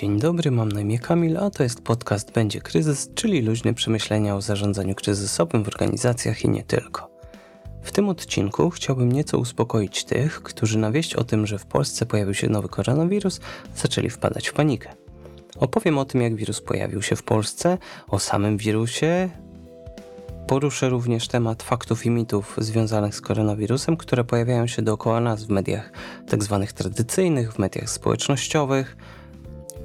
Dzień dobry, mam na imię Kamil, a to jest podcast Będzie Kryzys, czyli luźne przemyślenia o zarządzaniu kryzysowym w organizacjach i nie tylko. W tym odcinku chciałbym nieco uspokoić tych, którzy na wieść o tym, że w Polsce pojawił się nowy koronawirus, zaczęli wpadać w panikę. Opowiem o tym, jak wirus pojawił się w Polsce, o samym wirusie. Poruszę również temat faktów i mitów związanych z koronawirusem, które pojawiają się dookoła nas w mediach tzw. Tak tradycyjnych, w mediach społecznościowych.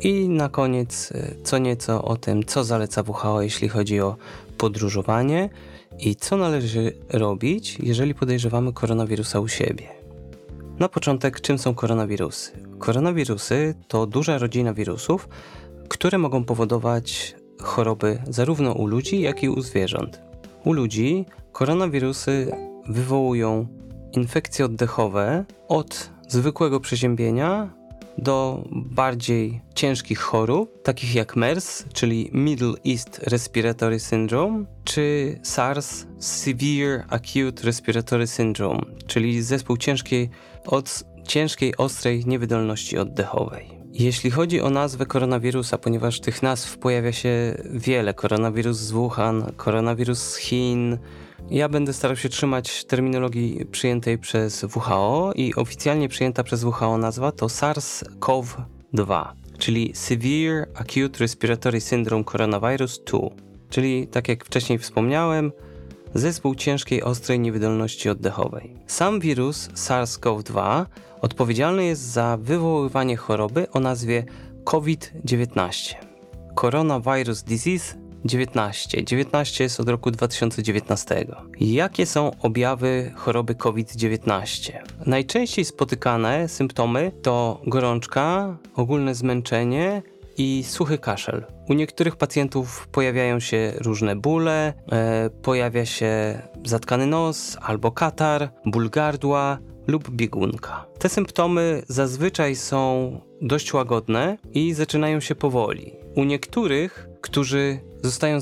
I na koniec y, co nieco o tym, co zaleca WHO, jeśli chodzi o podróżowanie i co należy robić, jeżeli podejrzewamy koronawirusa u siebie. Na początek, czym są koronawirusy? Koronawirusy to duża rodzina wirusów, które mogą powodować choroby zarówno u ludzi, jak i u zwierząt. U ludzi koronawirusy wywołują infekcje oddechowe od zwykłego przeziębienia do bardziej ciężkich chorób, takich jak MERS, czyli Middle East Respiratory Syndrome, czy SARS, Severe Acute Respiratory Syndrome, czyli zespół ciężkiej, od ciężkiej, ostrej niewydolności oddechowej. Jeśli chodzi o nazwę koronawirusa, ponieważ tych nazw pojawia się wiele, koronawirus z Wuhan, koronawirus z Chin, ja będę starał się trzymać terminologii przyjętej przez WHO i oficjalnie przyjęta przez WHO nazwa to SARS-CoV-2, czyli Severe Acute Respiratory Syndrome Coronavirus 2, czyli tak jak wcześniej wspomniałem, zespół ciężkiej ostrej niewydolności oddechowej. Sam wirus SARS-CoV-2 odpowiedzialny jest za wywoływanie choroby o nazwie COVID-19. Coronavirus Disease 19. 19 jest od roku 2019. Jakie są objawy choroby COVID-19? Najczęściej spotykane symptomy to gorączka, ogólne zmęczenie i suchy kaszel. U niektórych pacjentów pojawiają się różne bóle, e, pojawia się zatkany nos albo katar, ból gardła lub biegunka. Te symptomy zazwyczaj są dość łagodne i zaczynają się powoli. U niektórych, którzy zostają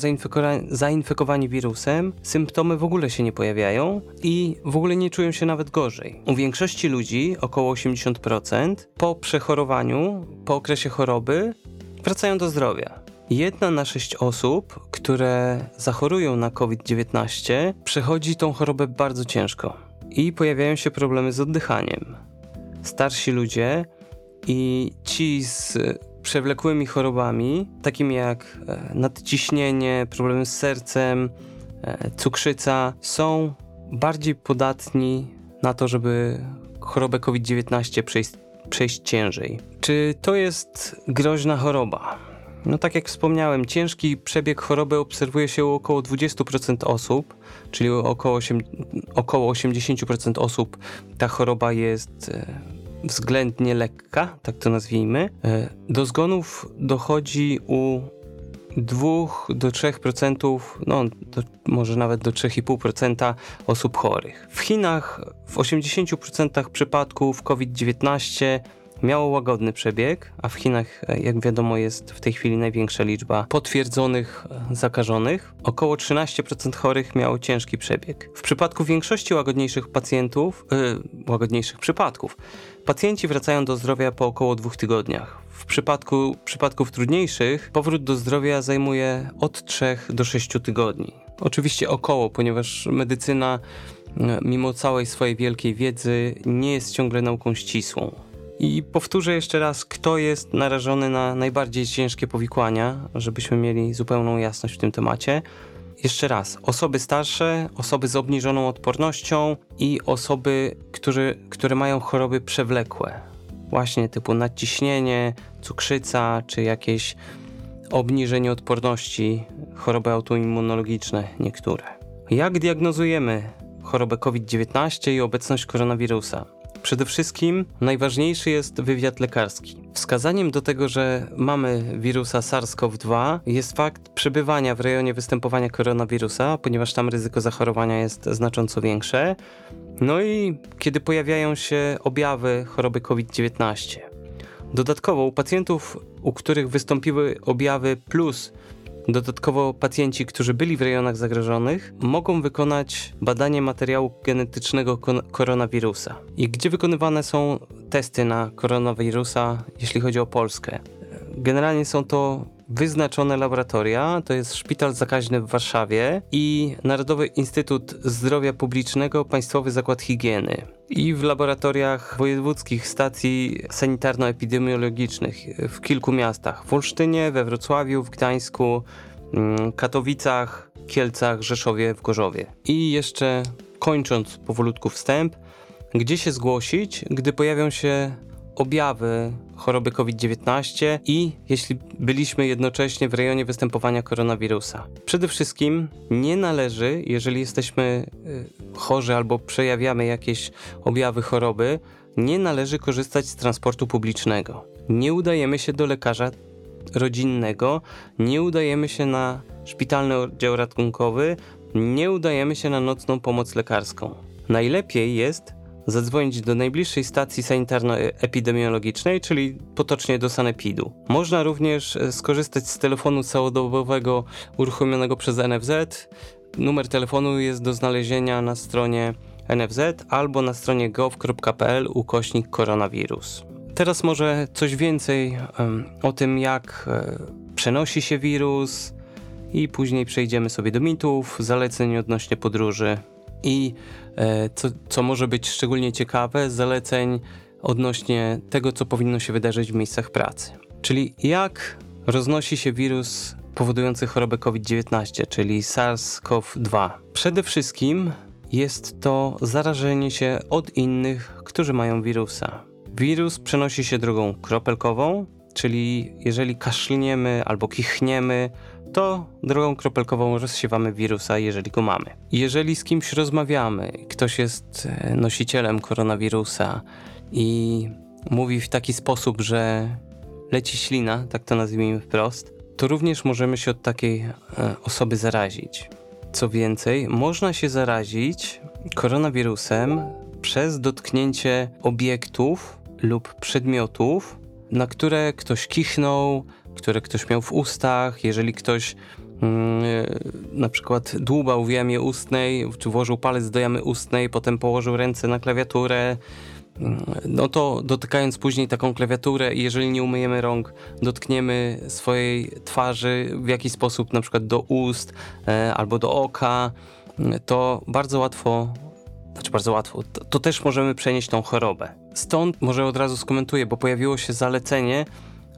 zainfekowani wirusem, symptomy w ogóle się nie pojawiają i w ogóle nie czują się nawet gorzej. U większości ludzi, około 80%, po przechorowaniu, po okresie choroby, wracają do zdrowia. Jedna na sześć osób, które zachorują na COVID-19, przechodzi tą chorobę bardzo ciężko i pojawiają się problemy z oddychaniem. Starsi ludzie i ci z przewlekłymi chorobami, takimi jak e, nadciśnienie, problemy z sercem, e, cukrzyca, są bardziej podatni na to, żeby chorobę COVID-19 przejść, przejść ciężej. Czy to jest groźna choroba? No tak jak wspomniałem, ciężki przebieg choroby obserwuje się u około 20% osób, czyli około, 8, około 80% osób ta choroba jest e, względnie lekka, tak to nazwijmy. E, do zgonów dochodzi u 2 do 3%, no do, może nawet do 3,5% osób chorych. W Chinach w 80% przypadków COVID-19 miało łagodny przebieg, a w Chinach, e, jak wiadomo, jest w tej chwili największa liczba potwierdzonych e, zakażonych. Około 13% chorych miało ciężki przebieg. W przypadku większości łagodniejszych pacjentów, yy, łagodniejszych przypadków, pacjenci wracają do zdrowia po około dwóch tygodniach. W przypadku przypadków trudniejszych powrót do zdrowia zajmuje od 3 do 6 tygodni. Oczywiście około, ponieważ medycyna mimo całej swojej wielkiej wiedzy nie jest ciągle nauką ścisłą. I powtórzę jeszcze raz, kto jest narażony na najbardziej ciężkie powikłania, żebyśmy mieli zupełną jasność w tym temacie. Jeszcze raz, osoby starsze, osoby z obniżoną odpornością i osoby, którzy, które mają choroby przewlekłe, właśnie typu nadciśnienie, cukrzyca czy jakieś obniżenie odporności, choroby autoimmunologiczne niektóre. Jak diagnozujemy chorobę COVID-19 i obecność koronawirusa? Przede wszystkim najważniejszy jest wywiad lekarski. Wskazaniem do tego, że mamy wirusa SARS-CoV-2 jest fakt przebywania w rejonie występowania koronawirusa, ponieważ tam ryzyko zachorowania jest znacząco większe. No i kiedy pojawiają się objawy choroby COVID-19. Dodatkowo u pacjentów, u których wystąpiły objawy plus Dodatkowo pacjenci, którzy byli w rejonach zagrożonych, mogą wykonać badanie materiału genetycznego koronawirusa. I gdzie wykonywane są testy na koronawirusa, jeśli chodzi o Polskę? generalnie są to wyznaczone laboratoria. To jest Szpital Zakaźny w Warszawie i Narodowy Instytut Zdrowia Publicznego Państwowy Zakład Higieny. I w laboratoriach wojewódzkich stacji sanitarno-epidemiologicznych w kilku miastach. W Olsztynie, we Wrocławiu, w Gdańsku, mm, Katowicach, Kielcach, Rzeszowie, w Gorzowie. I jeszcze kończąc powolutku wstęp, gdzie się zgłosić, gdy pojawią się objawy choroby COVID-19 i jeśli byliśmy jednocześnie w rejonie występowania koronawirusa. Przede wszystkim nie należy, jeżeli jesteśmy y, chorzy albo przejawiamy jakieś objawy choroby, nie należy korzystać z transportu publicznego. Nie udajemy się do lekarza rodzinnego, nie udajemy się na szpitalny oddział ratunkowy, nie udajemy się na nocną pomoc lekarską. Najlepiej jest zadzwonić do najbliższej stacji sanitarno-epidemiologicznej, czyli potocznie do sanepidu. Można również e, skorzystać z telefonu całodobowego uruchomionego przez NFZ. Numer telefonu jest do znalezienia na stronie NFZ albo na stronie gov.pl ukośnik koronawirus. Teraz może coś więcej o tym, jak e, przenosi się wirus i później przejdziemy sobie do mitów, zaleceń odnośnie podróży i co, co może być szczególnie ciekawe, zaleceń odnośnie tego, co powinno się wydarzyć w miejscach pracy. Czyli jak roznosi się wirus powodujący chorobę COVID-19, czyli SARS-CoV-2. Przede wszystkim jest to zarażenie się od innych, którzy mają wirusa. Wirus przenosi się drogą kropelkową, czyli jeżeli kaszlniemy albo kichniemy, to drogą kropelkową rozsiewamy wirusa, jeżeli go mamy. Jeżeli z kimś rozmawiamy, ktoś jest e, nosicielem koronawirusa i mówi w taki sposób, że leci ślina, tak to nazwijmy wprost, to również możemy się od takiej e, osoby zarazić. Co więcej, można się zarazić koronawirusem przez dotknięcie obiektów lub przedmiotów, na które ktoś kichnął, które ktoś miał w ustach, jeżeli ktoś mm, na przykład dłubał w jamie ustnej, czy włożył palec do jamy ustnej, potem położył ręce na klawiaturę, mm, no to dotykając później taką klawiaturę jeżeli nie umyjemy rąk, dotkniemy swojej twarzy w jakiś sposób, na przykład do ust e, albo do oka, to bardzo łatwo, znaczy bardzo łatwo, to, to też możemy przenieść tą chorobę. Stąd może od razu skomentuję, bo pojawiło się zalecenie,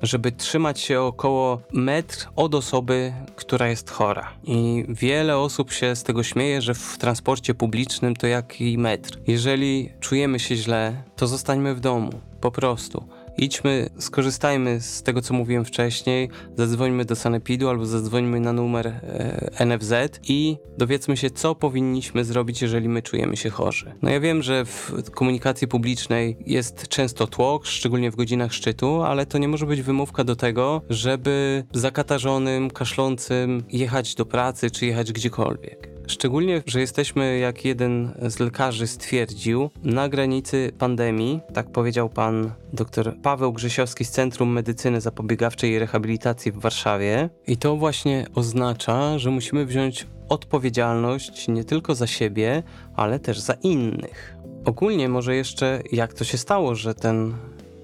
żeby trzymać się około metr od osoby, która jest chora. I wiele osób się z tego śmieje, że w transporcie publicznym to jaki metr. Jeżeli czujemy się źle, to zostańmy w domu. Po prostu idźmy, skorzystajmy z tego, co mówiłem wcześniej, zadzwońmy do Sanepidu albo zadzwońmy na numer e, NFZ i dowiedzmy się, co powinniśmy zrobić, jeżeli my czujemy się chorzy. No ja wiem, że w komunikacji publicznej jest często tłok, szczególnie w godzinach szczytu, ale to nie może być wymówka do tego, żeby zakatarzonym, kaszlącym jechać do pracy czy jechać gdziekolwiek. Szczególnie, że jesteśmy, jak jeden z lekarzy stwierdził, na granicy pandemii, tak powiedział pan dr Paweł Grzesiowski z Centrum Medycyny Zapobiegawczej i Rehabilitacji w Warszawie. I to właśnie oznacza, że musimy wziąć odpowiedzialność nie tylko za siebie, ale też za innych. Ogólnie może jeszcze jak to się stało, że ten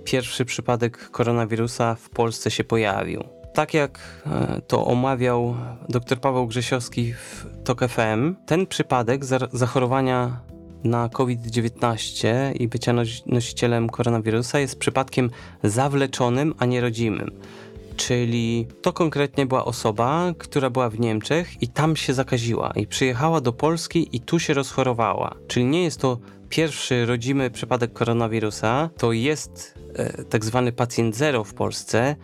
pierwszy przypadek koronawirusa w Polsce się pojawił tak jak e, to omawiał dr Paweł Grzesiowski w TOK FM, ten przypadek zachorowania na COVID-19 i bycia nosicielem koronawirusa jest przypadkiem zawleczonym, a nie rodzimym. Czyli to konkretnie była osoba, która była w Niemczech i tam się zakaziła i przyjechała do Polski i tu się rozchorowała. Czyli nie jest to pierwszy rodzimy przypadek koronawirusa, to jest e, tak zwany pacjent zero w Polsce,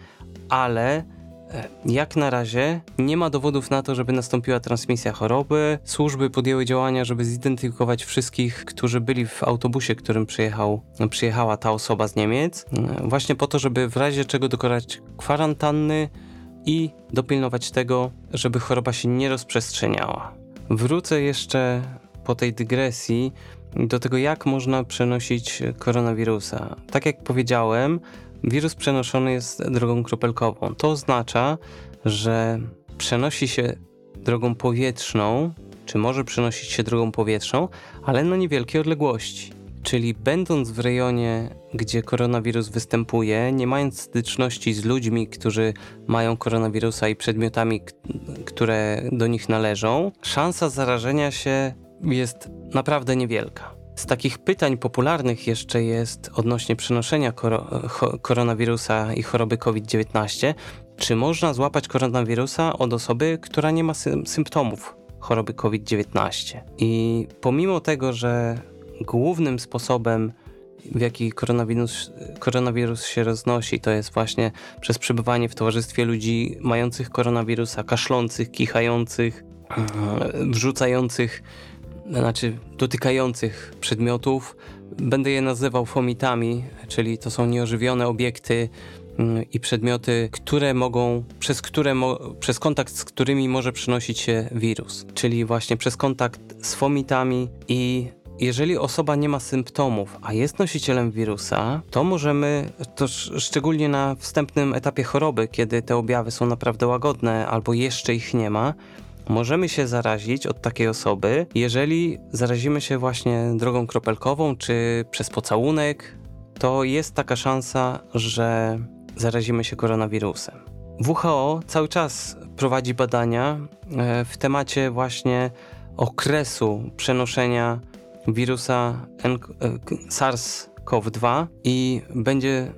ale jak na razie nie ma dowodów na to, żeby nastąpiła transmisja choroby. Służby podjęły działania, żeby zidentyfikować wszystkich, którzy byli w autobusie, którym przyjechał, przyjechała ta osoba z Niemiec, e, właśnie po to, żeby w razie czego dokonać kwarantanny i dopilnować tego, żeby choroba się nie rozprzestrzeniała. Wrócę jeszcze po tej dygresji do tego, jak można przenosić koronawirusa. Tak jak powiedziałem, wirus przenoszony jest drogą kropelkową. To oznacza, że przenosi się drogą powietrzną, czy może przenosić się drogą powietrzną, ale na niewielkie odległości. Czyli będąc w rejonie, gdzie koronawirus występuje, nie mając styczności z ludźmi, którzy mają koronawirusa i przedmiotami, które do nich należą, szansa zarażenia się jest naprawdę niewielka. Z takich pytań popularnych jeszcze jest odnośnie przenoszenia koro koronawirusa i choroby COVID-19. Czy można złapać koronawirusa od osoby, która nie ma sy symptomów choroby COVID-19? I pomimo tego, że głównym sposobem, w jaki koronawirus, koronawirus się roznosi, to jest właśnie przez przebywanie w towarzystwie ludzi mających koronawirusa, kaszlących, kichających, wrzucających znaczy dotykających przedmiotów. Będę je nazywał fomitami, czyli to są nieożywione obiekty mm, i przedmioty, które mogą, przez, które przez kontakt z którymi może przenosić się wirus, czyli właśnie przez kontakt z fomitami i jeżeli osoba nie ma symptomów, a jest nosicielem wirusa, to możemy, to szczególnie na wstępnym etapie choroby, kiedy te objawy są naprawdę łagodne albo jeszcze ich nie ma, możemy się zarazić od takiej osoby, jeżeli zarazimy się właśnie drogą kropelkową czy przez pocałunek, to jest taka szansa, że zarazimy się koronawirusem. WHO cały czas prowadzi badania e, w temacie właśnie okresu przenoszenia wirusa e, SARS-CoV-2 i będzie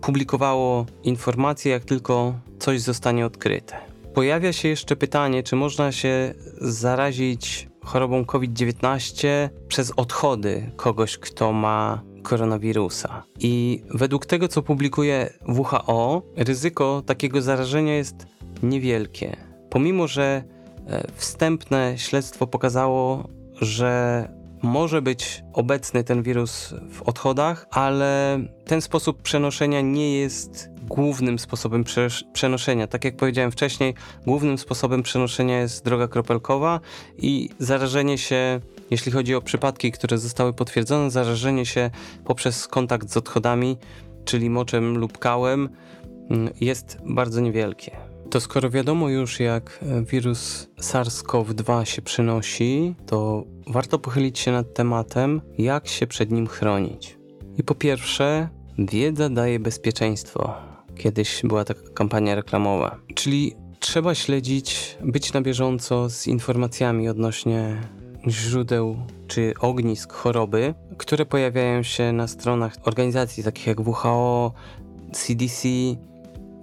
publikowało informacje, jak tylko coś zostanie odkryte. Pojawia się jeszcze pytanie, czy można się zarazić chorobą COVID-19 przez odchody kogoś, kto ma koronawirusa. I według tego, co publikuje WHO, ryzyko takiego zarażenia jest niewielkie. Pomimo, że e, wstępne śledztwo pokazało, że może być obecny ten wirus w odchodach, ale ten sposób przenoszenia nie jest głównym sposobem przenoszenia. Tak jak powiedziałem wcześniej, głównym sposobem przenoszenia jest droga kropelkowa i zarażenie się, jeśli chodzi o przypadki, które zostały potwierdzone, zarażenie się poprzez kontakt z odchodami, czyli moczem lub kałem, mm, jest bardzo niewielkie. To skoro wiadomo już, jak wirus SARS-CoV-2 się przynosi, to warto pochylić się nad tematem, jak się przed nim chronić. I po pierwsze, wiedza daje bezpieczeństwo. Kiedyś była taka kampania reklamowa. Czyli trzeba śledzić, być na bieżąco z informacjami odnośnie źródeł czy ognisk choroby, które pojawiają się na stronach organizacji takich jak WHO, CDC,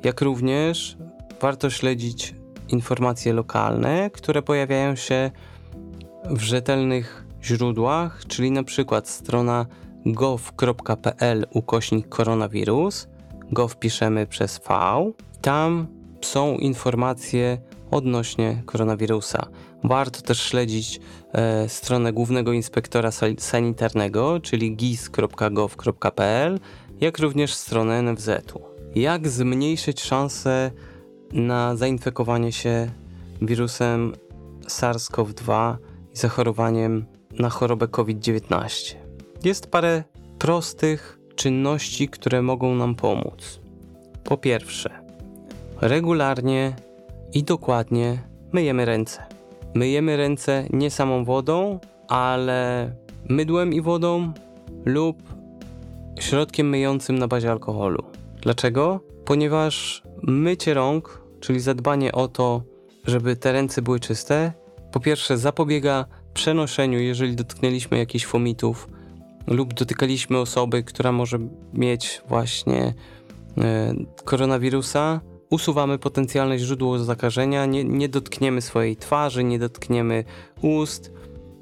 jak również warto śledzić informacje lokalne, które pojawiają się w rzetelnych źródłach, czyli na przykład strona gov.pl ukośnik koronawirus, gov piszemy przez V, tam są informacje odnośnie koronawirusa. Warto też śledzić e, stronę Głównego Inspektora Sanitarnego, czyli gis.gov.pl, jak również stronę NFZ-u. Jak zmniejszyć szanse na zainfekowanie się wirusem SARS-CoV-2 i zachorowaniem na chorobę COVID-19. Jest parę prostych czynności, które mogą nam pomóc. Po pierwsze, regularnie i dokładnie myjemy ręce. Myjemy ręce nie samą wodą, ale mydłem i wodą lub środkiem myjącym na bazie alkoholu. Dlaczego? Ponieważ mycie rąk, czyli zadbanie o to, żeby te ręce były czyste, po pierwsze zapobiega przenoszeniu, jeżeli dotknęliśmy jakichś fomitów lub dotykaliśmy osoby, która może mieć właśnie e, koronawirusa, usuwamy potencjalne źródło zakażenia, nie, nie dotkniemy swojej twarzy, nie dotkniemy ust,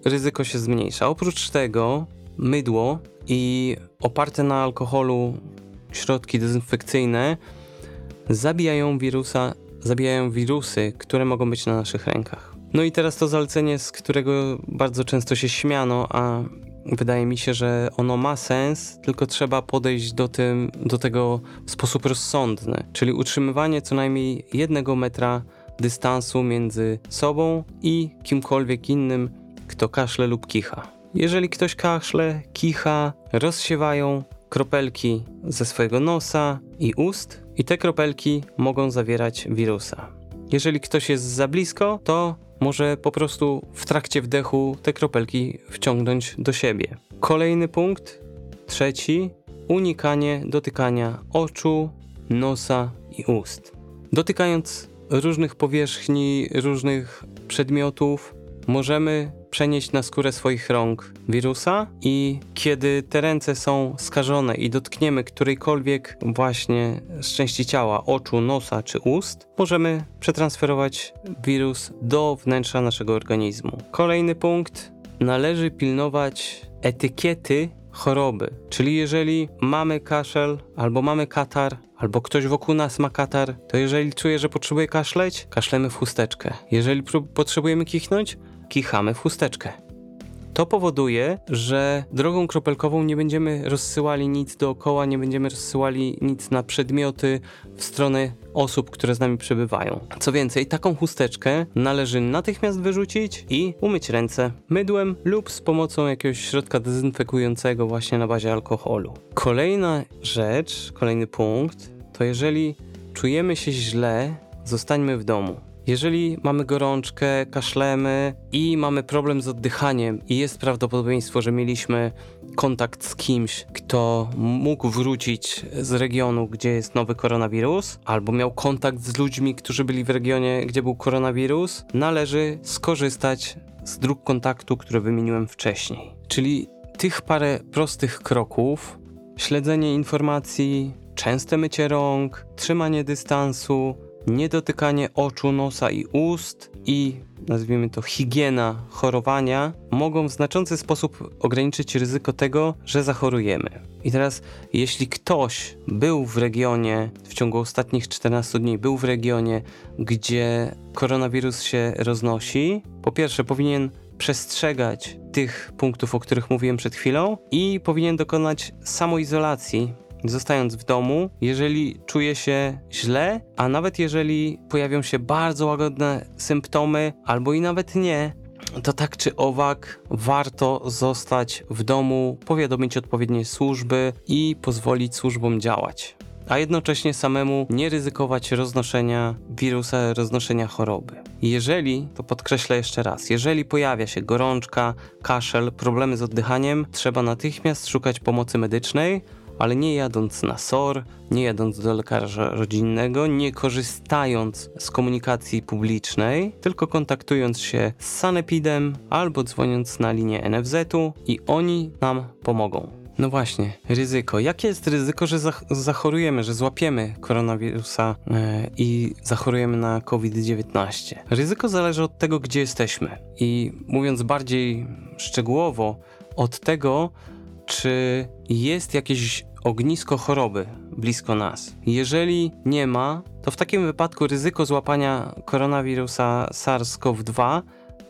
ryzyko się zmniejsza. Oprócz tego mydło i oparte na alkoholu środki dezynfekcyjne zabijają wirusa, zabijają wirusy, które mogą być na naszych rękach. No i teraz to zalecenie, z którego bardzo często się śmiano, a wydaje mi się, że ono ma sens, tylko trzeba podejść do, tym, do tego w sposób rozsądny, czyli utrzymywanie co najmniej jednego metra dystansu między sobą i kimkolwiek innym, kto kaszle lub kicha. Jeżeli ktoś kaszle, kicha, rozsiewają kropelki ze swojego nosa i ust, i te kropelki mogą zawierać wirusa. Jeżeli ktoś jest za blisko, to może po prostu w trakcie wdechu te kropelki wciągnąć do siebie. Kolejny punkt, trzeci, unikanie dotykania oczu, nosa i ust. Dotykając różnych powierzchni, różnych przedmiotów, możemy przenieść na skórę swoich rąk wirusa i kiedy te ręce są skażone i dotkniemy którejkolwiek właśnie części ciała, oczu, nosa czy ust, możemy przetransferować wirus do wnętrza naszego organizmu. Kolejny punkt. Należy pilnować etykiety choroby. Czyli jeżeli mamy kaszel, albo mamy katar, albo ktoś wokół nas ma katar, to jeżeli czuje, że potrzebuje kaszleć, kaszlemy w chusteczkę. Jeżeli potrzebujemy kichnąć, kichamy w chusteczkę. To powoduje, że drogą kropelkową nie będziemy rozsyłali nic dookoła, nie będziemy rozsyłali nic na przedmioty w stronę osób, które z nami przebywają. Co więcej, taką chusteczkę należy natychmiast wyrzucić i umyć ręce mydłem lub z pomocą jakiegoś środka dezynfekującego właśnie na bazie alkoholu. Kolejna rzecz, kolejny punkt, to jeżeli czujemy się źle, zostańmy w domu. Jeżeli mamy gorączkę, kaszlemy i mamy problem z oddychaniem i jest prawdopodobieństwo, że mieliśmy kontakt z kimś, kto mógł wrócić z regionu, gdzie jest nowy koronawirus, albo miał kontakt z ludźmi, którzy byli w regionie, gdzie był koronawirus, należy skorzystać z dróg kontaktu, które wymieniłem wcześniej. Czyli tych parę prostych kroków, śledzenie informacji, częste mycie rąk, trzymanie dystansu, niedotykanie oczu, nosa i ust i nazwijmy to higiena chorowania mogą w znaczący sposób ograniczyć ryzyko tego, że zachorujemy. I teraz, jeśli ktoś był w regionie w ciągu ostatnich 14 dni, był w regionie, gdzie koronawirus się roznosi, po pierwsze powinien przestrzegać tych punktów, o których mówiłem przed chwilą i powinien dokonać samoizolacji zostając w domu, jeżeli czuje się źle, a nawet jeżeli pojawią się bardzo łagodne symptomy, albo i nawet nie, to tak czy owak warto zostać w domu, powiadomić odpowiednie służby i pozwolić służbom działać. A jednocześnie samemu nie ryzykować roznoszenia wirusa, roznoszenia choroby. Jeżeli, to podkreślę jeszcze raz, jeżeli pojawia się gorączka, kaszel, problemy z oddychaniem, trzeba natychmiast szukać pomocy medycznej ale nie jadąc na SOR, nie jadąc do lekarza rodzinnego, nie korzystając z komunikacji publicznej, tylko kontaktując się z Sanepidem albo dzwoniąc na linię NFZ-u i oni nam pomogą. No właśnie, ryzyko. Jakie jest ryzyko, że zachorujemy, że złapiemy koronawirusa yy, i zachorujemy na COVID-19? Ryzyko zależy od tego, gdzie jesteśmy. I mówiąc bardziej szczegółowo, od tego, czy jest jakieś ognisko choroby blisko nas. Jeżeli nie ma, to w takim wypadku ryzyko złapania koronawirusa SARS-CoV-2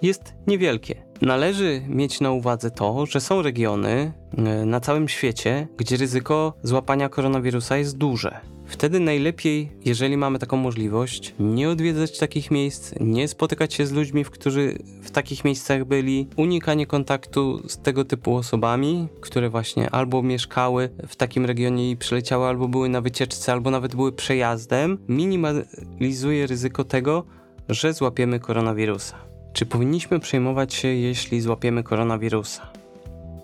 jest niewielkie. Należy mieć na uwadze to, że są regiony e, na całym świecie, gdzie ryzyko złapania koronawirusa jest duże. Wtedy najlepiej, jeżeli mamy taką możliwość, nie odwiedzać takich miejsc, nie spotykać się z ludźmi, którzy w takich miejscach byli, unikanie kontaktu z tego typu osobami, które właśnie albo mieszkały w takim regionie i przyleciały, albo były na wycieczce, albo nawet były przejazdem, minimalizuje ryzyko tego, że złapiemy koronawirusa. Czy powinniśmy przejmować się, jeśli złapiemy koronawirusa?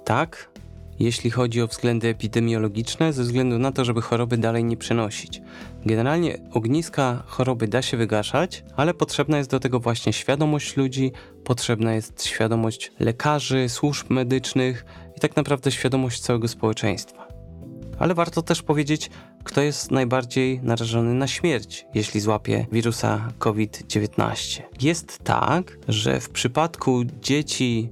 Tak, jeśli chodzi o względy epidemiologiczne, ze względu na to, żeby choroby dalej nie przenosić. Generalnie ogniska choroby da się wygaszać, ale potrzebna jest do tego właśnie świadomość ludzi, potrzebna jest świadomość lekarzy, służb medycznych i tak naprawdę świadomość całego społeczeństwa. Ale warto też powiedzieć, kto jest najbardziej narażony na śmierć, jeśli złapie wirusa COVID-19. Jest tak, że w przypadku dzieci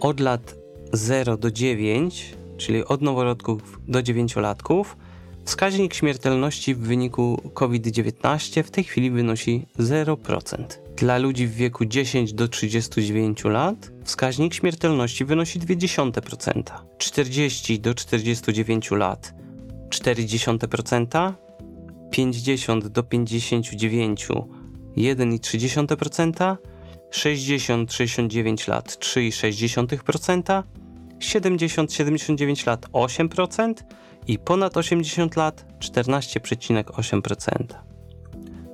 od lat 0 do 9, czyli od noworodków do dziewięciolatków, wskaźnik śmiertelności w wyniku COVID-19 w tej chwili wynosi 0%. Dla ludzi w wieku 10 do 39 lat wskaźnik śmiertelności wynosi 0,2%. 40 do 49 lat 0,4%, 50 do 59 1,3%, 60-69 lat 3,6%, 70-79 lat 8% i ponad 80 lat 14,8%.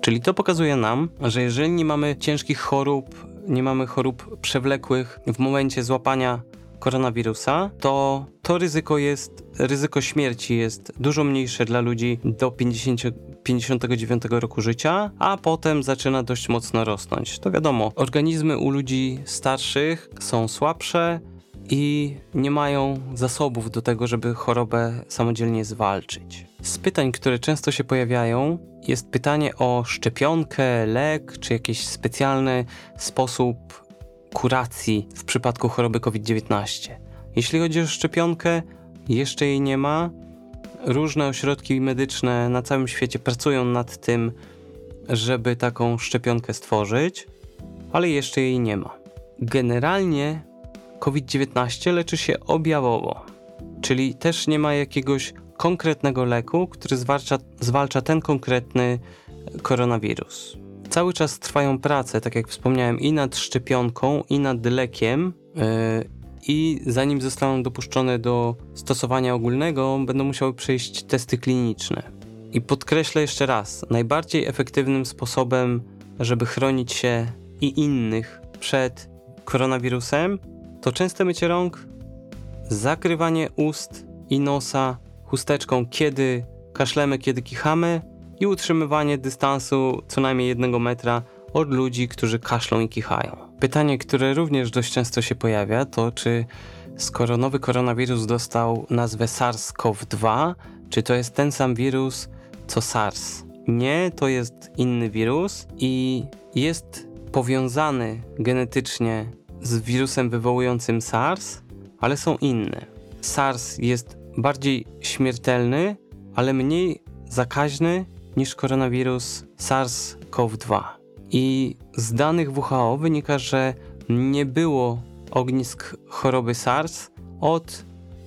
Czyli to pokazuje nam, że jeżeli nie mamy ciężkich chorób nie mamy chorób przewlekłych w momencie złapania koronawirusa, to to ryzyko jest, ryzyko śmierci jest dużo mniejsze dla ludzi do 50, 59 roku życia, a potem zaczyna dość mocno rosnąć. To wiadomo, organizmy u ludzi starszych są słabsze i nie mają zasobów do tego, żeby chorobę samodzielnie zwalczyć. Z pytań, które często się pojawiają, jest pytanie o szczepionkę, lek czy jakiś specjalny sposób kuracji w przypadku choroby COVID-19. Jeśli chodzi o szczepionkę, jeszcze jej nie ma. Różne ośrodki medyczne na całym świecie pracują nad tym, żeby taką szczepionkę stworzyć, ale jeszcze jej nie ma. Generalnie COVID-19 leczy się objawowo, czyli też nie ma jakiegoś konkretnego leku, który zwalcza, zwalcza ten konkretny koronawirus. Cały czas trwają prace, tak jak wspomniałem, i nad szczepionką, i nad lekiem. Yy, I zanim zostaną dopuszczone do stosowania ogólnego, będą musiały przejść testy kliniczne. I podkreślę jeszcze raz: najbardziej efektywnym sposobem, żeby chronić się i innych przed koronawirusem, to częste mycie rąk, zakrywanie ust i nosa chusteczką, kiedy kaszlemy, kiedy kichamy i utrzymywanie dystansu co najmniej jednego metra od ludzi, którzy kaszlą i kichają. Pytanie, które również dość często się pojawia, to czy skoro nowy koronawirus dostał nazwę SARS-CoV-2, czy to jest ten sam wirus co SARS? Nie, to jest inny wirus i jest powiązany genetycznie z wirusem wywołującym SARS, ale są inne. SARS jest bardziej śmiertelny, ale mniej zakaźny niż koronawirus SARS-CoV-2. I z danych WHO wynika, że nie było ognisk choroby SARS od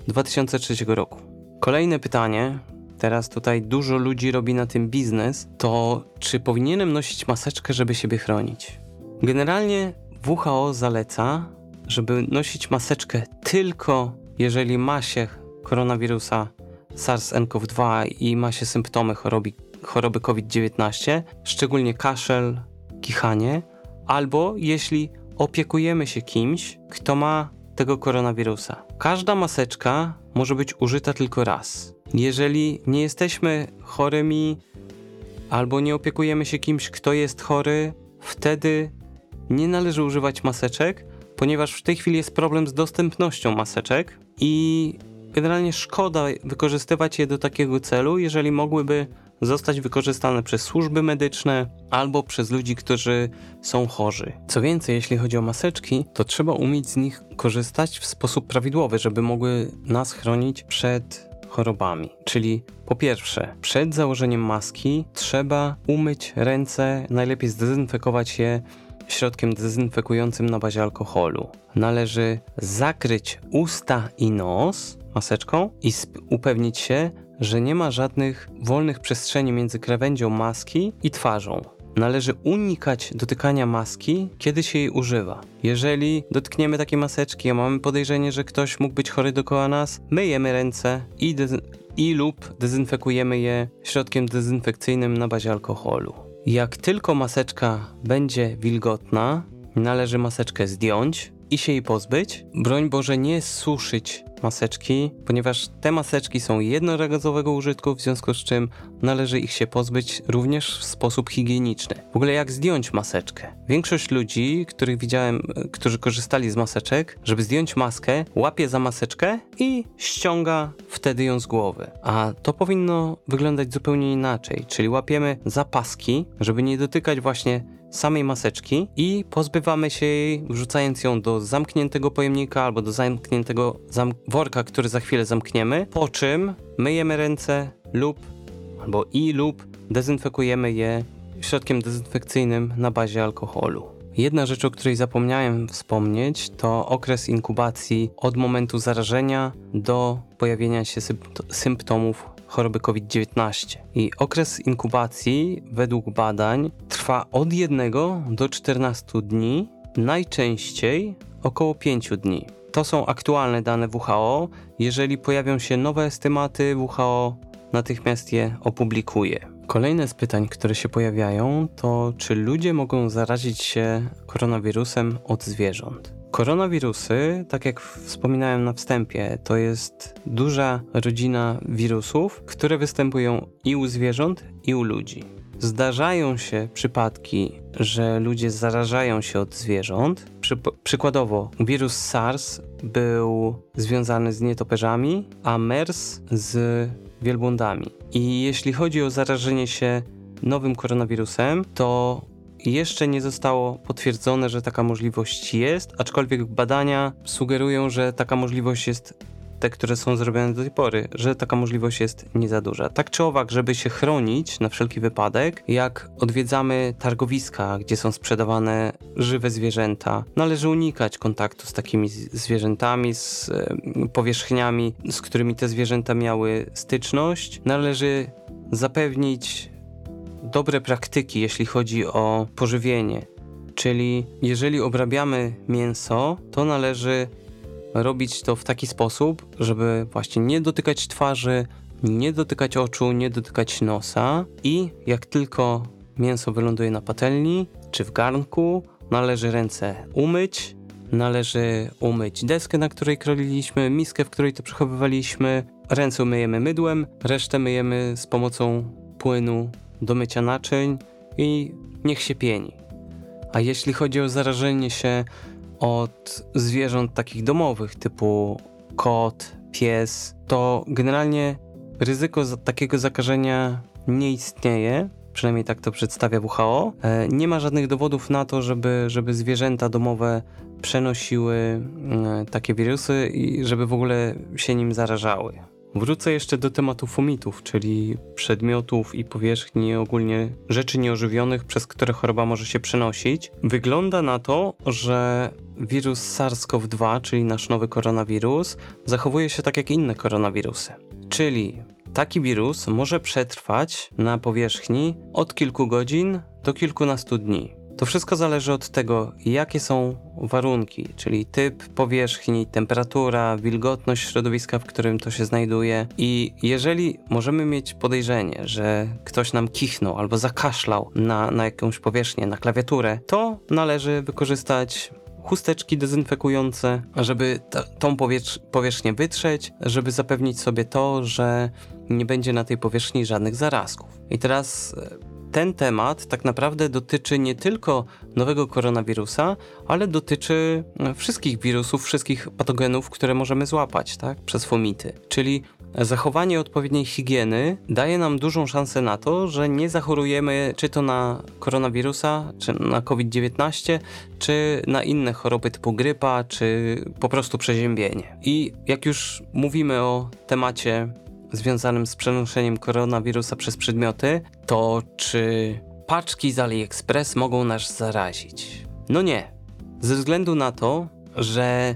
2003 roku. Kolejne pytanie, teraz tutaj dużo ludzi robi na tym biznes, to czy powinienem nosić maseczkę, żeby siebie chronić? Generalnie WHO zaleca, żeby nosić maseczkę tylko jeżeli ma się koronawirusa SARS-CoV-2 i ma się symptomy choroby, choroby COVID-19, szczególnie kaszel, kichanie, albo jeśli opiekujemy się kimś, kto ma tego koronawirusa. Każda maseczka może być użyta tylko raz. Jeżeli nie jesteśmy chorymi albo nie opiekujemy się kimś, kto jest chory, wtedy nie należy używać maseczek, ponieważ w tej chwili jest problem z dostępnością maseczek i generalnie szkoda wykorzystywać je do takiego celu, jeżeli mogłyby zostać wykorzystane przez służby medyczne albo przez ludzi, którzy są chorzy. Co więcej, jeśli chodzi o maseczki, to trzeba umieć z nich korzystać w sposób prawidłowy, żeby mogły nas chronić przed chorobami. Czyli po pierwsze, przed założeniem maski trzeba umyć ręce, najlepiej zdezynfekować je środkiem dezynfekującym na bazie alkoholu. Należy zakryć usta i nos maseczką i upewnić się, że nie ma żadnych wolnych przestrzeni między krawędzią maski i twarzą. Należy unikać dotykania maski, kiedy się jej używa. Jeżeli dotkniemy takiej maseczki, a mamy podejrzenie, że ktoś mógł być chory dookoła nas, myjemy ręce i, i lub dezynfekujemy je środkiem dezynfekcyjnym na bazie alkoholu. Jak tylko maseczka będzie wilgotna, należy maseczkę zdjąć i się jej pozbyć. Broń Boże, nie suszyć maseczki, ponieważ te maseczki są jednorazowego użytku, w związku z czym należy ich się pozbyć również w sposób higieniczny. W ogóle jak zdjąć maseczkę? Większość ludzi, których widziałem, którzy korzystali z maseczek, żeby zdjąć maskę, łapie za maseczkę i ściąga wtedy ją z głowy. A to powinno wyglądać zupełnie inaczej, czyli łapiemy za paski, żeby nie dotykać właśnie samej maseczki i pozbywamy się jej, wrzucając ją do zamkniętego pojemnika albo do zamkniętego zam worka, który za chwilę zamkniemy, po czym myjemy ręce lub albo i lub dezynfekujemy je środkiem dezynfekcyjnym na bazie alkoholu. Jedna rzecz, o której zapomniałem wspomnieć, to okres inkubacji od momentu zarażenia do pojawienia się symptomów choroby COVID-19. I okres inkubacji według badań trwa od 1 do 14 dni, najczęściej około 5 dni. To są aktualne dane WHO. Jeżeli pojawią się nowe estymaty, WHO natychmiast je opublikuje. Kolejne z pytań, które się pojawiają, to czy ludzie mogą zarazić się koronawirusem od zwierząt? Koronawirusy, tak jak wspominałem na wstępie, to jest duża rodzina wirusów, które występują i u zwierząt, i u ludzi. Zdarzają się przypadki, że ludzie zarażają się od zwierząt. Przy, przykładowo, wirus SARS był związany z nietoperzami, a MERS z wielbłądami. I jeśli chodzi o zarażenie się nowym koronawirusem, to jeszcze nie zostało potwierdzone, że taka możliwość jest, aczkolwiek badania sugerują, że taka możliwość jest te, które są zrobione do tej pory, że taka możliwość jest nie za duża. Tak czy owak, żeby się chronić na wszelki wypadek, jak odwiedzamy targowiska, gdzie są sprzedawane żywe zwierzęta, należy unikać kontaktu z takimi zwierzętami, z powierzchniami, z którymi te zwierzęta miały styczność. Należy zapewnić dobre praktyki, jeśli chodzi o pożywienie. Czyli jeżeli obrabiamy mięso, to należy robić to w taki sposób, żeby właśnie nie dotykać twarzy, nie dotykać oczu, nie dotykać nosa i jak tylko mięso wyląduje na patelni czy w garnku, należy ręce umyć, należy umyć deskę, na której kroliliśmy, miskę, w której to przechowywaliśmy, ręce umyjemy mydłem, resztę myjemy z pomocą płynu do mycia naczyń i niech się pieni. A jeśli chodzi o zarażenie się od zwierząt takich domowych, typu kot, pies, to generalnie ryzyko takiego zakażenia nie istnieje. Przynajmniej tak to przedstawia WHO. E, nie ma żadnych dowodów na to, żeby, żeby zwierzęta domowe przenosiły mm, takie wirusy i żeby w ogóle się nim zarażały. Wrócę jeszcze do tematu fumitów, czyli przedmiotów i powierzchni, ogólnie rzeczy nieożywionych, przez które choroba może się przenosić. Wygląda na to, że wirus SARS-CoV-2, czyli nasz nowy koronawirus, zachowuje się tak jak inne koronawirusy. Czyli taki wirus może przetrwać na powierzchni od kilku godzin do kilkunastu dni. To wszystko zależy od tego, jakie są warunki, czyli typ powierzchni, temperatura, wilgotność środowiska, w którym to się znajduje. I jeżeli możemy mieć podejrzenie, że ktoś nam kichnął albo zakaszlał na, na jakąś powierzchnię, na klawiaturę, to należy wykorzystać chusteczki dezynfekujące, żeby tą powierzchnię wytrzeć, żeby zapewnić sobie to, że nie będzie na tej powierzchni żadnych zarazków. I teraz e, ten temat tak naprawdę dotyczy nie tylko nowego koronawirusa, ale dotyczy e, wszystkich wirusów, wszystkich patogenów, które możemy złapać tak, przez fomity. Czyli zachowanie odpowiedniej higieny daje nam dużą szansę na to, że nie zachorujemy czy to na koronawirusa, czy na COVID-19, czy na inne choroby typu grypa, czy po prostu przeziębienie. I jak już mówimy o temacie związanym z przenoszeniem koronawirusa przez przedmioty, to czy paczki z AliExpress mogą nas zarazić? No nie. Ze względu na to, że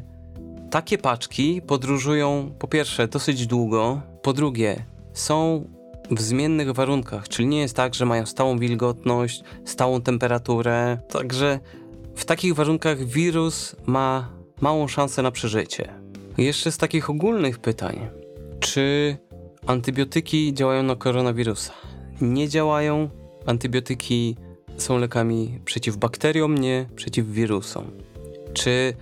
takie paczki podróżują po pierwsze dosyć długo, po drugie są w zmiennych warunkach, czyli nie jest tak, że mają stałą wilgotność, stałą temperaturę. Także w takich warunkach wirus ma małą szansę na przeżycie. Jeszcze z takich ogólnych pytań. Czy Antybiotyki działają na koronawirusa. Nie działają. Antybiotyki są lekami przeciw bakteriom, nie przeciw wirusom. Czy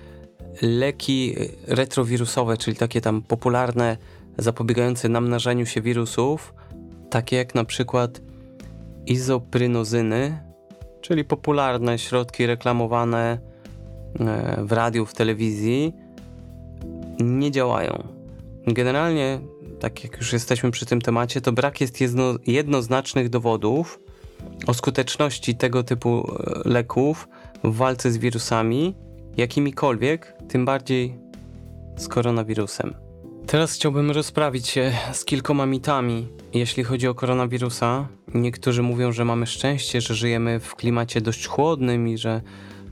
leki retrowirusowe, czyli takie tam popularne, zapobiegające namnażaniu się wirusów, takie jak na przykład izoprynozyny, czyli popularne środki reklamowane e, w radiu, w telewizji, nie działają. Generalnie tak jak już jesteśmy przy tym temacie, to brak jest jedno, jednoznacznych dowodów o skuteczności tego typu e, leków w walce z wirusami, jakimikolwiek, tym bardziej z koronawirusem. Teraz chciałbym rozprawić się z kilkoma mitami, jeśli chodzi o koronawirusa. Niektórzy mówią, że mamy szczęście, że żyjemy w klimacie dość chłodnym i że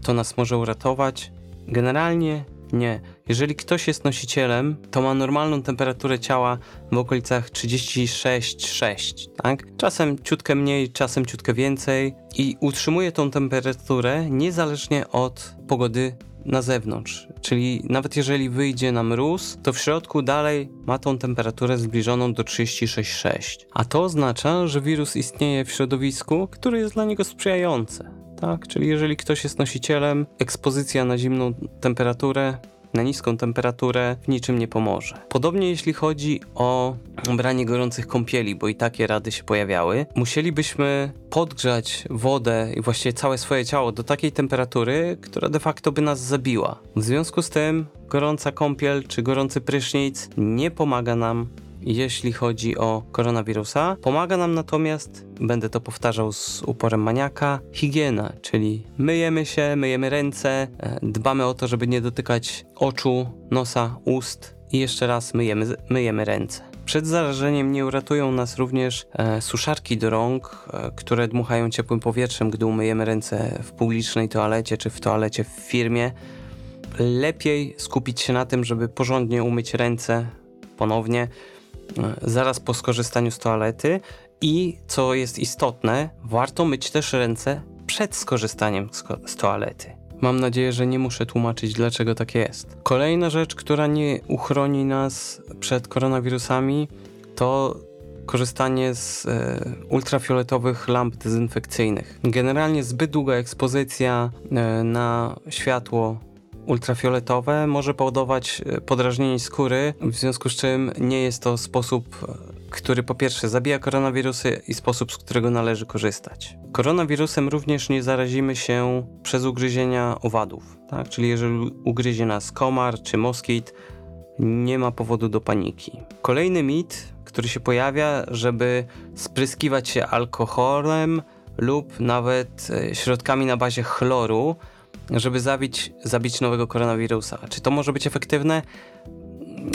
to nas może uratować. Generalnie nie. Jeżeli ktoś jest nosicielem, to ma normalną temperaturę ciała w okolicach 36,6, tak? Czasem ciutkę mniej, czasem ciutkę więcej i utrzymuje tą temperaturę niezależnie od pogody na zewnątrz. Czyli nawet jeżeli wyjdzie na mróz, to w środku dalej ma tą temperaturę zbliżoną do 36,6. A to oznacza, że wirus istnieje w środowisku, które jest dla niego sprzyjające. Tak? Czyli jeżeli ktoś jest nosicielem, ekspozycja na zimną temperaturę na niską temperaturę w niczym nie pomoże. Podobnie jeśli chodzi o branie gorących kąpieli, bo i takie rady się pojawiały, musielibyśmy podgrzać wodę i właściwie całe swoje ciało do takiej temperatury, która de facto by nas zabiła. W związku z tym gorąca kąpiel czy gorący prysznic nie pomaga nam jeśli chodzi o koronawirusa. Pomaga nam natomiast, będę to powtarzał z uporem maniaka, higiena, czyli myjemy się, myjemy ręce, e, dbamy o to, żeby nie dotykać oczu, nosa, ust i jeszcze raz myjemy, myjemy ręce. Przed zarażeniem nie uratują nas również e, suszarki do rąk, e, które dmuchają ciepłym powietrzem, gdy umyjemy ręce w publicznej toalecie czy w toalecie w firmie. Lepiej skupić się na tym, żeby porządnie umyć ręce ponownie, zaraz po skorzystaniu z toalety i co jest istotne, warto myć też ręce przed skorzystaniem z, toalety. Mam nadzieję, że nie muszę tłumaczyć, dlaczego tak jest. Kolejna rzecz, która nie uchroni nas przed koronawirusami, to korzystanie z e, ultrafioletowych lamp dezynfekcyjnych. Generalnie zbyt długa ekspozycja e, na światło ultrafioletowe może powodować e, podrażnienie skóry, w związku z czym nie jest to sposób, e, który po pierwsze zabija koronawirusy i sposób, z którego należy korzystać. Koronawirusem również nie zarazimy się przez ugryzienia owadów, tak? czyli jeżeli ugryzie nas komar czy moskit, nie ma powodu do paniki. Kolejny mit, który się pojawia, żeby spryskiwać się alkoholem lub nawet e, środkami na bazie chloru, żeby zabić, zabić nowego koronawirusa. Czy to może być efektywne?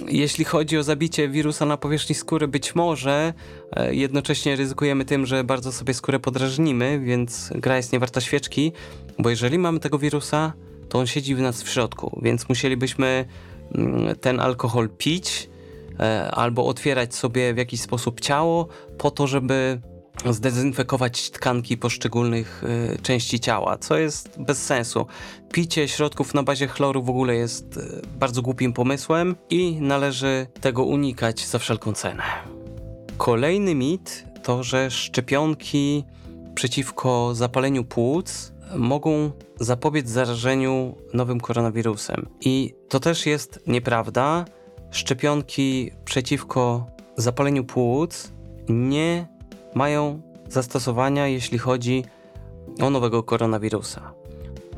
Jeśli chodzi o zabicie wirusa na powierzchni skóry, być może e, jednocześnie ryzykujemy tym, że bardzo sobie skórę podrażnimy, więc gra jest niewarta świeczki, bo jeżeli mamy tego wirusa, to on siedzi w nas w środku, więc musielibyśmy mm, ten alkohol pić e, albo otwierać sobie w jakiś sposób ciało po to, żeby zdezynfekować tkanki poszczególnych y, części ciała, co jest bez sensu. Picie środków na bazie chloru w ogóle jest y, bardzo głupim pomysłem i należy tego unikać za wszelką cenę. Kolejny mit to, że szczepionki przeciwko zapaleniu płuc mogą zapobiec zarażeniu nowym koronawirusem. I to też jest nieprawda. Szczepionki przeciwko zapaleniu płuc nie mają zastosowania, jeśli chodzi o nowego koronawirusa.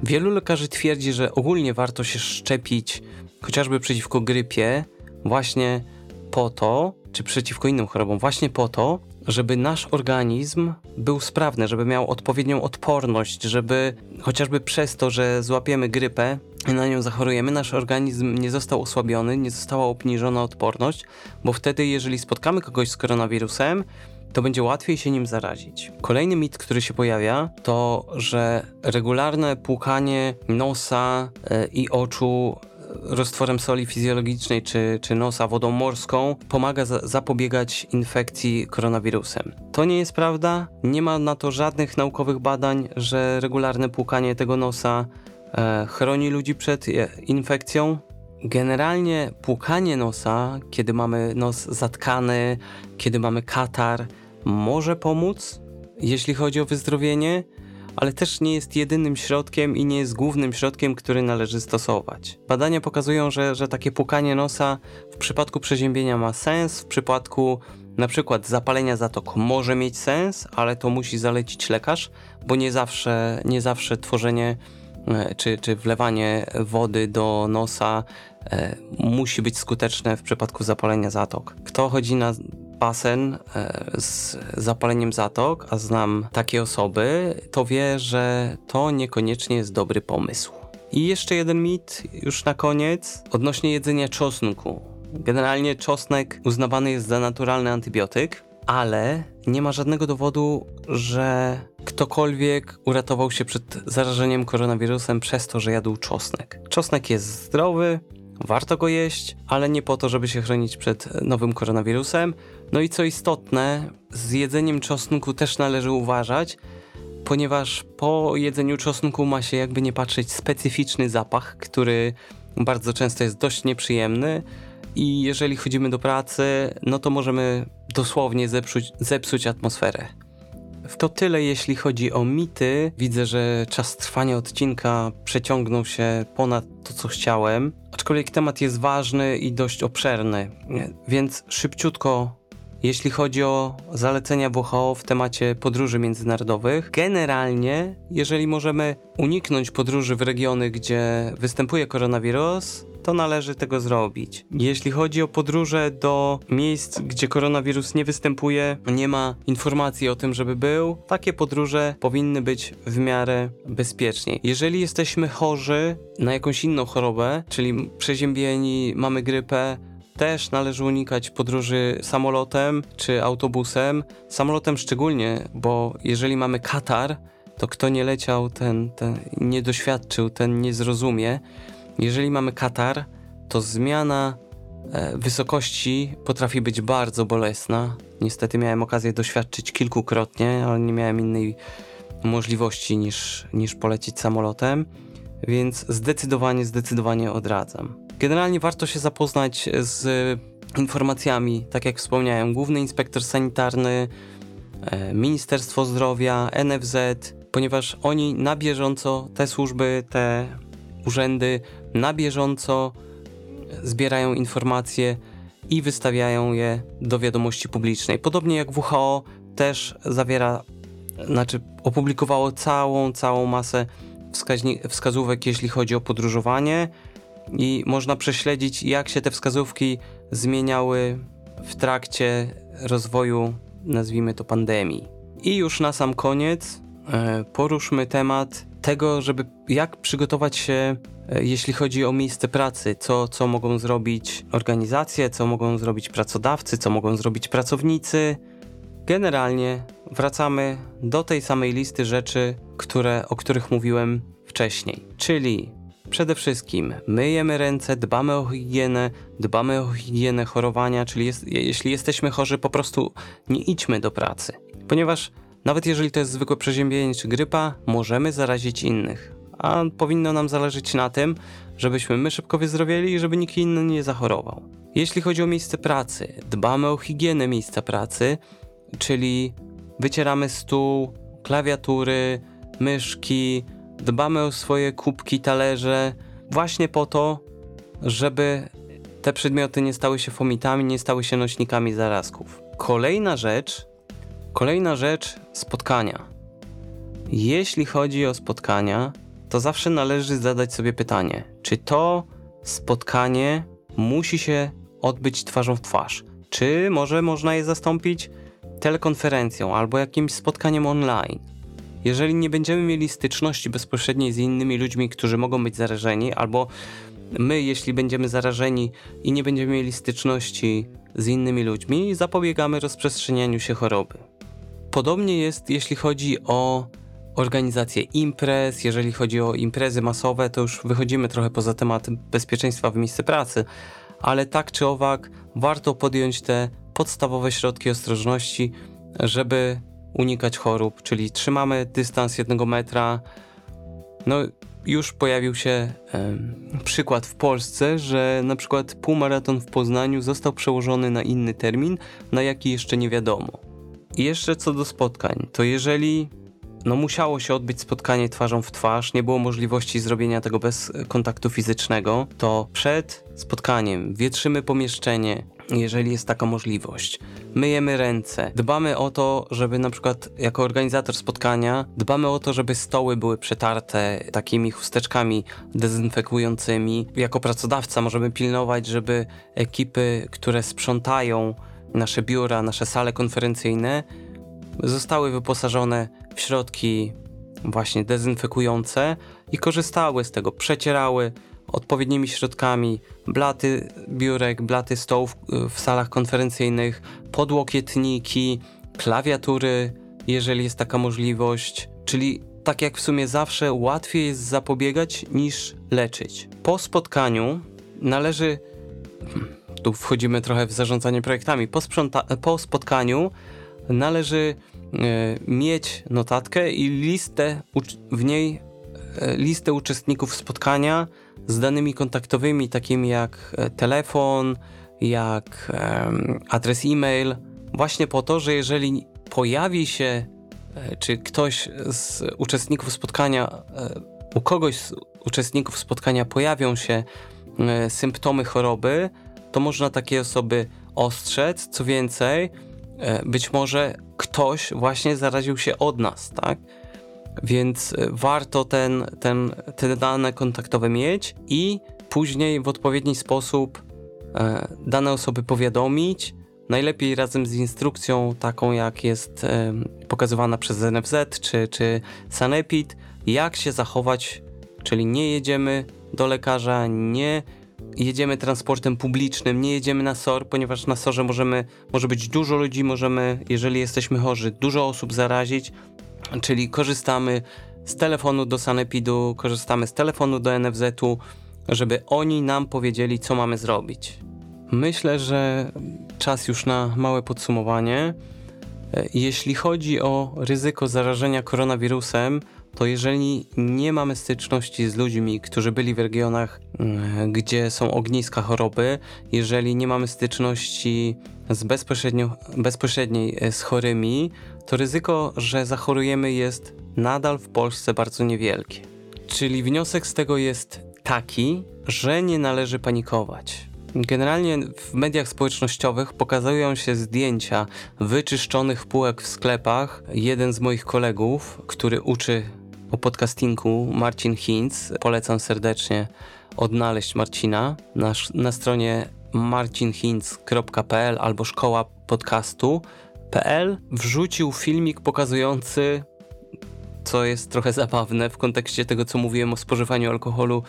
Wielu lekarzy twierdzi, że ogólnie warto się szczepić chociażby przeciwko grypie, właśnie po to, czy przeciwko innym chorobom, właśnie po to, żeby nasz organizm był sprawny, żeby miał odpowiednią odporność, żeby chociażby przez to, że złapiemy grypę i na nią zachorujemy, nasz organizm nie został osłabiony, nie została obniżona odporność, bo wtedy, jeżeli spotkamy kogoś z koronawirusem, to będzie łatwiej się nim zarazić. Kolejny mit, który się pojawia, to że regularne płukanie nosa e, i oczu e, roztworem soli fizjologicznej czy, czy nosa wodą morską pomaga za zapobiegać infekcji koronawirusem. To nie jest prawda, nie ma na to żadnych naukowych badań, że regularne płukanie tego nosa e, chroni ludzi przed e, infekcją. Generalnie płukanie nosa, kiedy mamy nos zatkany, kiedy mamy katar, może pomóc, jeśli chodzi o wyzdrowienie, ale też nie jest jedynym środkiem i nie jest głównym środkiem, który należy stosować. Badania pokazują, że, że takie pukanie nosa w przypadku przeziębienia ma sens, w przypadku na przykład zapalenia zatok może mieć sens, ale to musi zalecić lekarz, bo nie zawsze, nie zawsze tworzenie e, czy, czy wlewanie wody do nosa e, musi być skuteczne w przypadku zapalenia zatok. Kto chodzi na basen e, z zapaleniem zatok, a znam takie osoby, to wie, że to niekoniecznie jest dobry pomysł. I jeszcze jeden mit, już na koniec, odnośnie jedzenia czosnku. Generalnie czosnek uznawany jest za naturalny antybiotyk, ale nie ma żadnego dowodu, że ktokolwiek uratował się przed zarażeniem koronawirusem przez to, że jadł czosnek. Czosnek jest zdrowy, warto go jeść, ale nie po to, żeby się chronić przed nowym koronawirusem. No i co istotne, z jedzeniem czosnku też należy uważać, ponieważ po jedzeniu czosnku ma się jakby nie patrzeć specyficzny zapach, który bardzo często jest dość nieprzyjemny i jeżeli chodzimy do pracy, no to możemy dosłownie zepsuć, zepsuć atmosferę. To tyle jeśli chodzi o mity. Widzę, że czas trwania odcinka przeciągnął się ponad to, co chciałem. Aczkolwiek temat jest ważny i dość obszerny, więc szybciutko jeśli chodzi o zalecenia WHO w temacie podróży międzynarodowych, generalnie, jeżeli możemy uniknąć podróży w regiony, gdzie występuje koronawirus, to należy tego zrobić. Jeśli chodzi o podróże do miejsc, gdzie koronawirus nie występuje, nie ma informacji o tym, żeby był, takie podróże powinny być w miarę bezpieczniej. Jeżeli jesteśmy chorzy na jakąś inną chorobę, czyli przeziębieni, mamy grypę, też należy unikać podróży samolotem czy autobusem. Samolotem szczególnie, bo jeżeli mamy Katar, to kto nie leciał, ten, ten nie doświadczył, ten nie zrozumie. Jeżeli mamy Katar, to zmiana e, wysokości potrafi być bardzo bolesna. Niestety miałem okazję doświadczyć kilkukrotnie, ale nie miałem innej możliwości niż, niż polecieć samolotem, więc zdecydowanie, zdecydowanie odradzam. Generalnie warto się zapoznać z informacjami, tak jak wspomniałem, Główny Inspektor Sanitarny, e, Ministerstwo Zdrowia, NFZ, ponieważ oni na bieżąco, te służby, te urzędy na bieżąco zbierają informacje i wystawiają je do wiadomości publicznej. Podobnie jak WHO też zawiera, znaczy opublikowało całą, całą masę wskazówek, jeśli chodzi o podróżowanie i można prześledzić, jak się te wskazówki zmieniały w trakcie rozwoju, nazwijmy to pandemii. I już na sam koniec e, poruszmy temat tego, żeby jak przygotować się, e, jeśli chodzi o miejsce pracy, co, co mogą zrobić organizacje, co mogą zrobić pracodawcy, co mogą zrobić pracownicy. Generalnie wracamy do tej samej listy rzeczy, które, o których mówiłem wcześniej, czyli Przede wszystkim myjemy ręce, dbamy o higienę, dbamy o higienę chorowania, czyli jest, jeśli jesteśmy chorzy, po prostu nie idźmy do pracy. Ponieważ nawet jeżeli to jest zwykłe przeziębienie czy grypa, możemy zarazić innych. A powinno nam zależeć na tym, żebyśmy my szybko wyzdrowieli i żeby nikt inny nie zachorował. Jeśli chodzi o miejsce pracy, dbamy o higienę miejsca pracy, czyli wycieramy stół, klawiatury, myszki, dbamy o swoje kubki, talerze, właśnie po to, żeby te przedmioty nie stały się fomitami, nie stały się nośnikami zarazków. Kolejna rzecz, kolejna rzecz spotkania. Jeśli chodzi o spotkania, to zawsze należy zadać sobie pytanie, czy to spotkanie musi się odbyć twarzą w twarz, czy może można je zastąpić telekonferencją albo jakimś spotkaniem online. Jeżeli nie będziemy mieli styczności bezpośredniej z innymi ludźmi, którzy mogą być zarażeni, albo my, jeśli będziemy zarażeni i nie będziemy mieli styczności z innymi ludźmi, zapobiegamy rozprzestrzenianiu się choroby. Podobnie jest, jeśli chodzi o organizację imprez, jeżeli chodzi o imprezy masowe, to już wychodzimy trochę poza temat bezpieczeństwa w miejscu pracy, ale tak czy owak warto podjąć te podstawowe środki ostrożności, żeby unikać chorób, czyli trzymamy dystans jednego metra. No, już pojawił się przykład w Polsce, że na przykład półmaraton w Poznaniu został przełożony na inny termin, na jaki jeszcze nie wiadomo. I jeszcze co do spotkań, to jeżeli no musiało się odbyć spotkanie twarzą w twarz, nie było możliwości zrobienia tego bez kontaktu fizycznego, to przed spotkaniem wietrzymy pomieszczenie, jeżeli jest taka możliwość. Myjemy ręce, dbamy o to, żeby na przykład jako organizator spotkania, dbamy o to, żeby stoły były przetarte takimi chusteczkami dezynfekującymi. Jako pracodawca możemy pilnować, żeby ekipy, które sprzątają nasze biura, nasze sale konferencyjne, zostały wyposażone w środki właśnie dezynfekujące i korzystały z tego, przecierały odpowiednimi środkami blaty biurek, blaty stołów w salach konferencyjnych, podłokietniki, klawiatury, jeżeli jest taka możliwość. Czyli tak jak w sumie zawsze łatwiej jest zapobiegać niż leczyć. Po spotkaniu należy tu wchodzimy trochę w zarządzanie projektami. Po, po spotkaniu należy mieć notatkę i listę w niej listę uczestników spotkania z danymi kontaktowymi, takimi jak telefon, jak adres e-mail, właśnie po to, że jeżeli pojawi się, czy ktoś z uczestników spotkania, u kogoś z uczestników spotkania pojawią się symptomy choroby, to można takie osoby ostrzec. Co więcej, e, być może ktoś właśnie zaraził się od nas, tak? Więc e, warto ten, ten, te dane kontaktowe mieć i później w odpowiedni sposób e, dane osoby powiadomić. Najlepiej razem z instrukcją, taką jak jest pokazywana przez NFZ czy, czy Sanepid, jak się zachować, czyli nie jedziemy do lekarza, nie jedziemy transportem publicznym, nie jedziemy na SOR, ponieważ na SORze możemy, może być dużo ludzi, możemy, jeżeli jesteśmy chorzy, dużo osób zarazić, czyli korzystamy z telefonu do Sanepidu, korzystamy z telefonu do NFZ-u, żeby oni nam powiedzieli, co mamy zrobić. Myślę, że czas już na małe podsumowanie. Jeśli chodzi o ryzyko zarażenia koronawirusem, to jeżeli nie mamy styczności z ludźmi, którzy byli w regionach, mm, gdzie są ogniska choroby, jeżeli nie mamy styczności z bezpośrednio, bezpośredniej e, z chorymi, to ryzyko, że zachorujemy jest nadal w Polsce bardzo niewielkie. Czyli wniosek z tego jest taki, że nie należy panikować. Generalnie w mediach społecznościowych pokazują się zdjęcia wyczyszczonych półek w sklepach. Jeden z moich kolegów, który uczy o podcastingu Marcin Hinz. Polecam serdecznie odnaleźć Marcina na, na stronie marcinhinz.pl albo szkoła podcastu.pl wrzucił filmik pokazujący co jest trochę zabawne w kontekście tego, co mówiłem o spożywaniu alkoholu,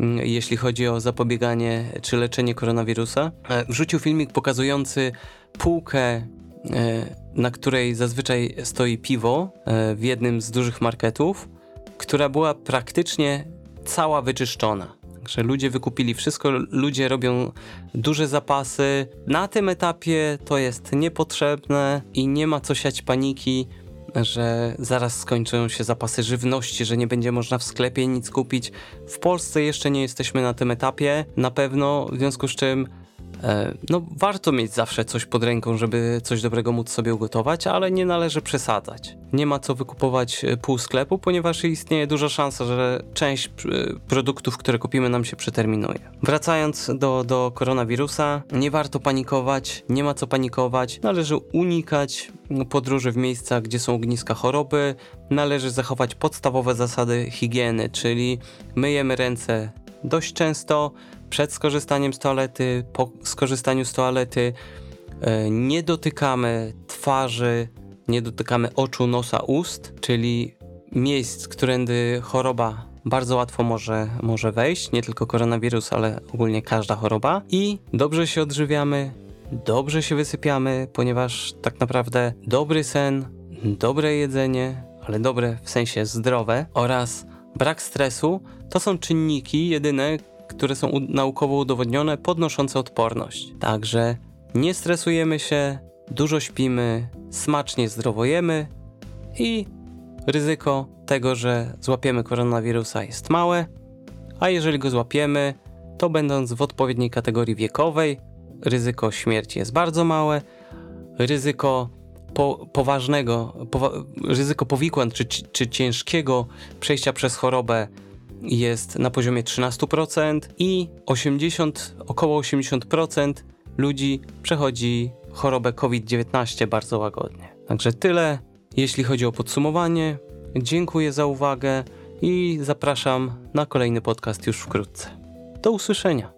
mm, jeśli chodzi o zapobieganie czy leczenie koronawirusa. E, wrzucił filmik pokazujący półkę, e, na której zazwyczaj stoi piwo e, w jednym z dużych marketów która była praktycznie cała wyczyszczona. Także ludzie wykupili wszystko, ludzie robią duże zapasy. Na tym etapie to jest niepotrzebne i nie ma co siać paniki, że zaraz skończą się zapasy żywności, że nie będzie można w sklepie nic kupić. W Polsce jeszcze nie jesteśmy na tym etapie, na pewno, w związku z czym no, warto mieć zawsze coś pod ręką, żeby coś dobrego móc sobie ugotować, ale nie należy przesadzać. Nie ma co wykupować e, pół sklepu, ponieważ istnieje duża szansa, że część e, produktów, które kupimy, nam się przeterminuje. Wracając do, do koronawirusa, nie warto panikować, nie ma co panikować. Należy unikać podróży w miejscach, gdzie są ogniska choroby. Należy zachować podstawowe zasady higieny, czyli myjemy ręce dość często, przed skorzystaniem z toalety, po skorzystaniu z toalety e, nie dotykamy twarzy, nie dotykamy oczu, nosa, ust, czyli miejsc, którędy choroba bardzo łatwo może, może wejść, nie tylko koronawirus, ale ogólnie każda choroba. I dobrze się odżywiamy, dobrze się wysypiamy, ponieważ tak naprawdę dobry sen, dobre jedzenie, ale dobre w sensie zdrowe oraz brak stresu to są czynniki jedyne, które są naukowo udowodnione, podnoszące odporność. Także nie stresujemy się, dużo śpimy, smacznie zdrowojemy i ryzyko tego, że złapiemy koronawirusa jest małe, a jeżeli go złapiemy, to będąc w odpowiedniej kategorii wiekowej, ryzyko śmierci jest bardzo małe, ryzyko po, poważnego, ryzyko powikłań czy, czy ciężkiego przejścia przez chorobę jest na poziomie 13% i 80, około 80% ludzi przechodzi chorobę COVID-19 bardzo łagodnie. Także tyle, jeśli chodzi o podsumowanie. Dziękuję za uwagę i zapraszam na kolejny podcast już wkrótce. Do usłyszenia.